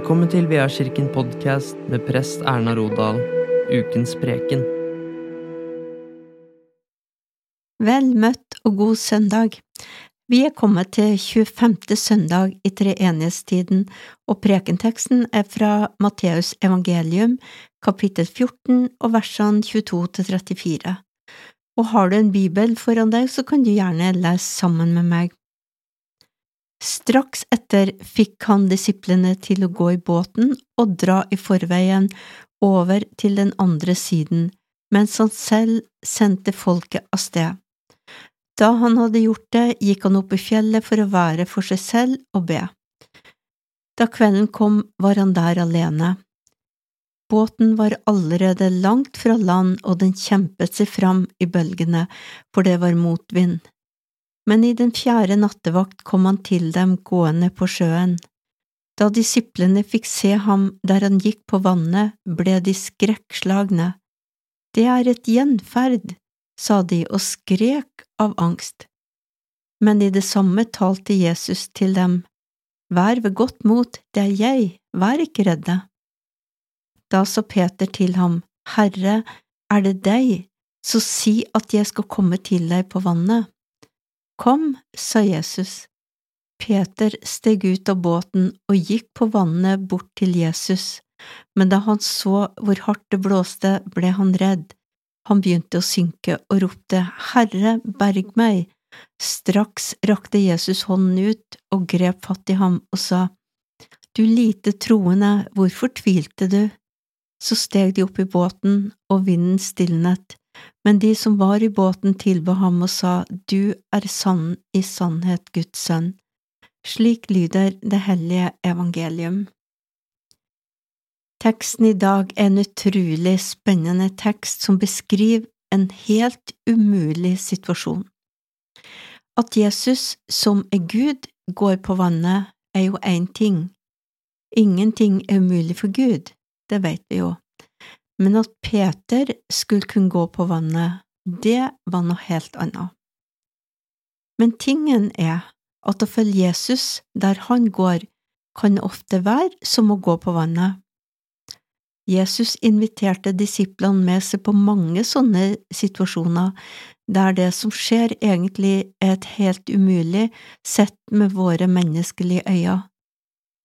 Velkommen til Veakirken podkast med prest Erna Rodal, ukens preken. Vel møtt og god søndag. Vi er kommet til 25. søndag i treenighetstiden, og prekenteksten er fra Matteus evangelium, kapittel 14 og versene 22 til 34. Og har du en bibel foran deg, så kan du gjerne lese sammen med meg. Straks etter fikk han disiplene til å gå i båten og dra i forveien over til den andre siden, mens han selv sendte folket av sted. Da han hadde gjort det, gikk han opp i fjellet for å være for seg selv og be. Da kvelden kom, var han der alene. Båten var allerede langt fra land, og den kjempet seg fram i bølgene, for det var motvind men i den fjerde nattevakt kom han til dem gående på sjøen. Da disiplene fikk se ham der han gikk på vannet, ble de skrekkslagne. Det er et gjenferd, sa de og skrek av angst. Men i det samme talte Jesus til dem, Vær ved godt mot, det er jeg, vær ikke redde. Da sa Peter til ham, Herre, er det deg, så si at jeg skal komme til deg på vannet. Kom, sa Jesus. Peter steg ut av båten og gikk på vannet bort til Jesus, men da han så hvor hardt det blåste, ble han redd. Han begynte å synke og ropte, Herre, berg meg! Straks rakte Jesus hånden ut og grep fatt i ham og sa, Du lite troende, hvorfor tvilte du? Så steg de opp i båten, og vinden stilnet. Men de som var i båten, tilba ham og sa, Du er sann i sannhet Guds sønn. Slik lyder det hellige evangelium. Teksten i dag er en utrolig spennende tekst som beskriver en helt umulig situasjon. At Jesus, som er Gud, går på vannet, er jo én ting. Ingenting er umulig for Gud, det vet vi jo men at Peter skulle kunne gå på vannet, det var noe helt annet. Men tingen er at å følge Jesus der han går, kan ofte være som å gå på vannet. Jesus inviterte disiplene med seg på mange sånne situasjoner der det som skjer egentlig er et helt umulig sett med våre menneskelige øyne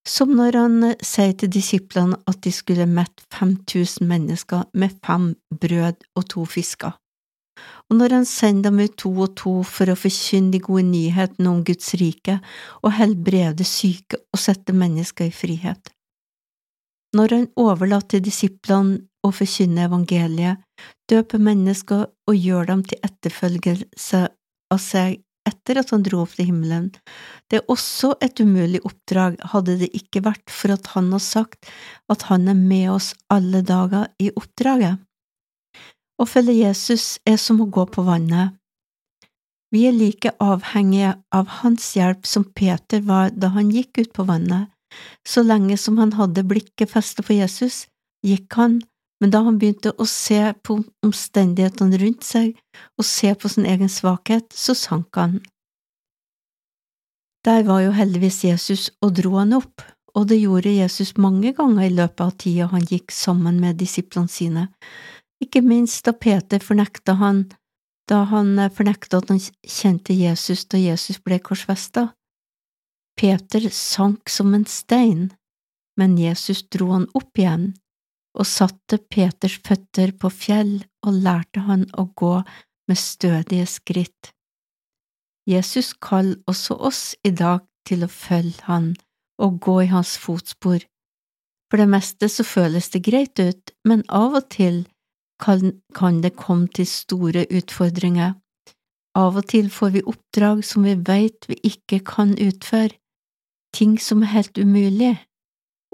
som når han eh, sier til disiplene at de skulle mette 5000 mennesker med fem brød og to fisker, og når han sender dem ut to og to for å forkynne de gode nyhetene om Guds rike og helbrede syke og sette mennesker i frihet. Når han overlater disiplene å forkynne evangeliet, døper mennesker og gjør dem til etterfølgelse av seg etter at han dro opp til himmelen. Det er også et umulig oppdrag, hadde det ikke vært for at han har sagt at han er med oss alle dager i oppdraget. Å følge Jesus er som å gå på vannet. Vi er like avhengige av hans hjelp som Peter var da han gikk ut på vannet. Så lenge som han hadde blikket festet på Jesus, gikk han men da han begynte å se på omstendighetene rundt seg og se på sin egen svakhet, så sank han. Der var jo heldigvis Jesus og dro han opp, og det gjorde Jesus mange ganger i løpet av tida han gikk sammen med disiplene sine, ikke minst da Peter fornekta han da han fornekta at han kjente Jesus da Jesus ble korsfesta. Peter sank som en stein, men Jesus dro han opp igjen og satte Peters føtter på fjell og lærte han å gå med stødige skritt. Jesus kaller også oss i dag til å følge han og gå i hans fotspor. For det meste så føles det greit ut, men av og til kan, kan det komme til store utfordringer. Av og til får vi oppdrag som vi vet vi ikke kan utføre, ting som er helt umulig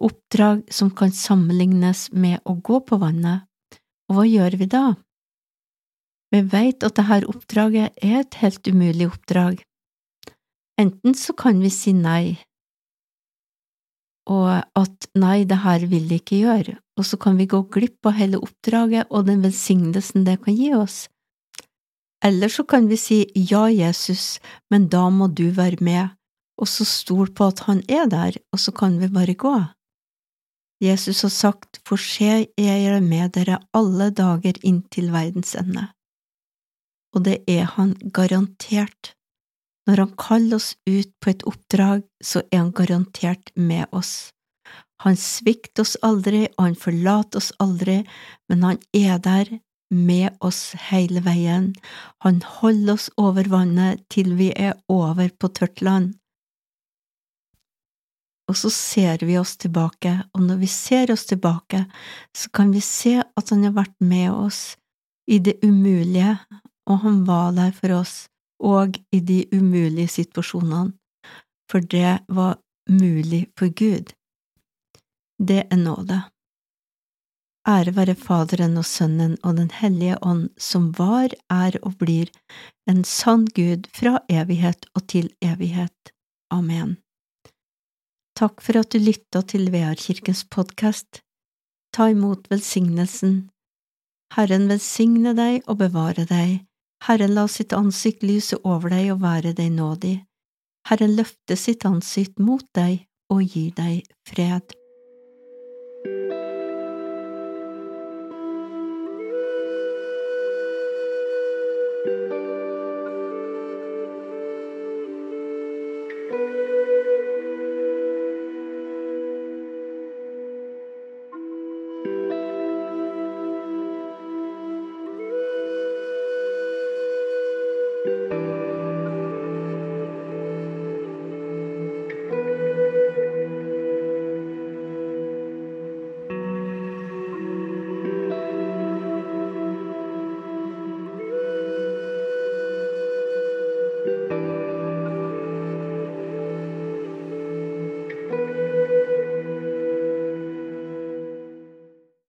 oppdrag som kan sammenlignes med å gå på vannet, og hva gjør vi da? Vi vet at dette oppdraget er et helt umulig oppdrag. Enten så kan vi si nei, og at nei, det her vil vi ikke gjøre, og så kan vi gå glipp av hele oppdraget og den velsignelsen det kan gi oss. Eller så kan vi si ja, Jesus, men da må du være med, og så stol på at han er der, og så kan vi bare gå. Jesus har sagt, For se, jeg er med dere alle dager inntil verdens ende. Og det er han garantert. Når han kaller oss ut på et oppdrag, så er han garantert med oss. Han svikter oss aldri, og han forlater oss aldri, men han er der med oss hele veien. Han holder oss over vannet til vi er over på tørt land. Og så ser vi oss tilbake, og når vi ser oss tilbake, så kan vi se at han har vært med oss i det umulige, og han var der for oss, og i de umulige situasjonene, for det var mulig for Gud. Det er nåde. Ære være Faderen og Sønnen og Den hellige ånd, som var, er og blir en sann Gud fra evighet og til evighet. Amen. Takk for at du lytta til Vearkirkens podkast. Ta imot velsignelsen. Herren velsigne deg og bevare deg. Herren la sitt ansikt lyse over deg og være deg nådig. Herren løfte sitt ansikt mot deg og gi deg fred.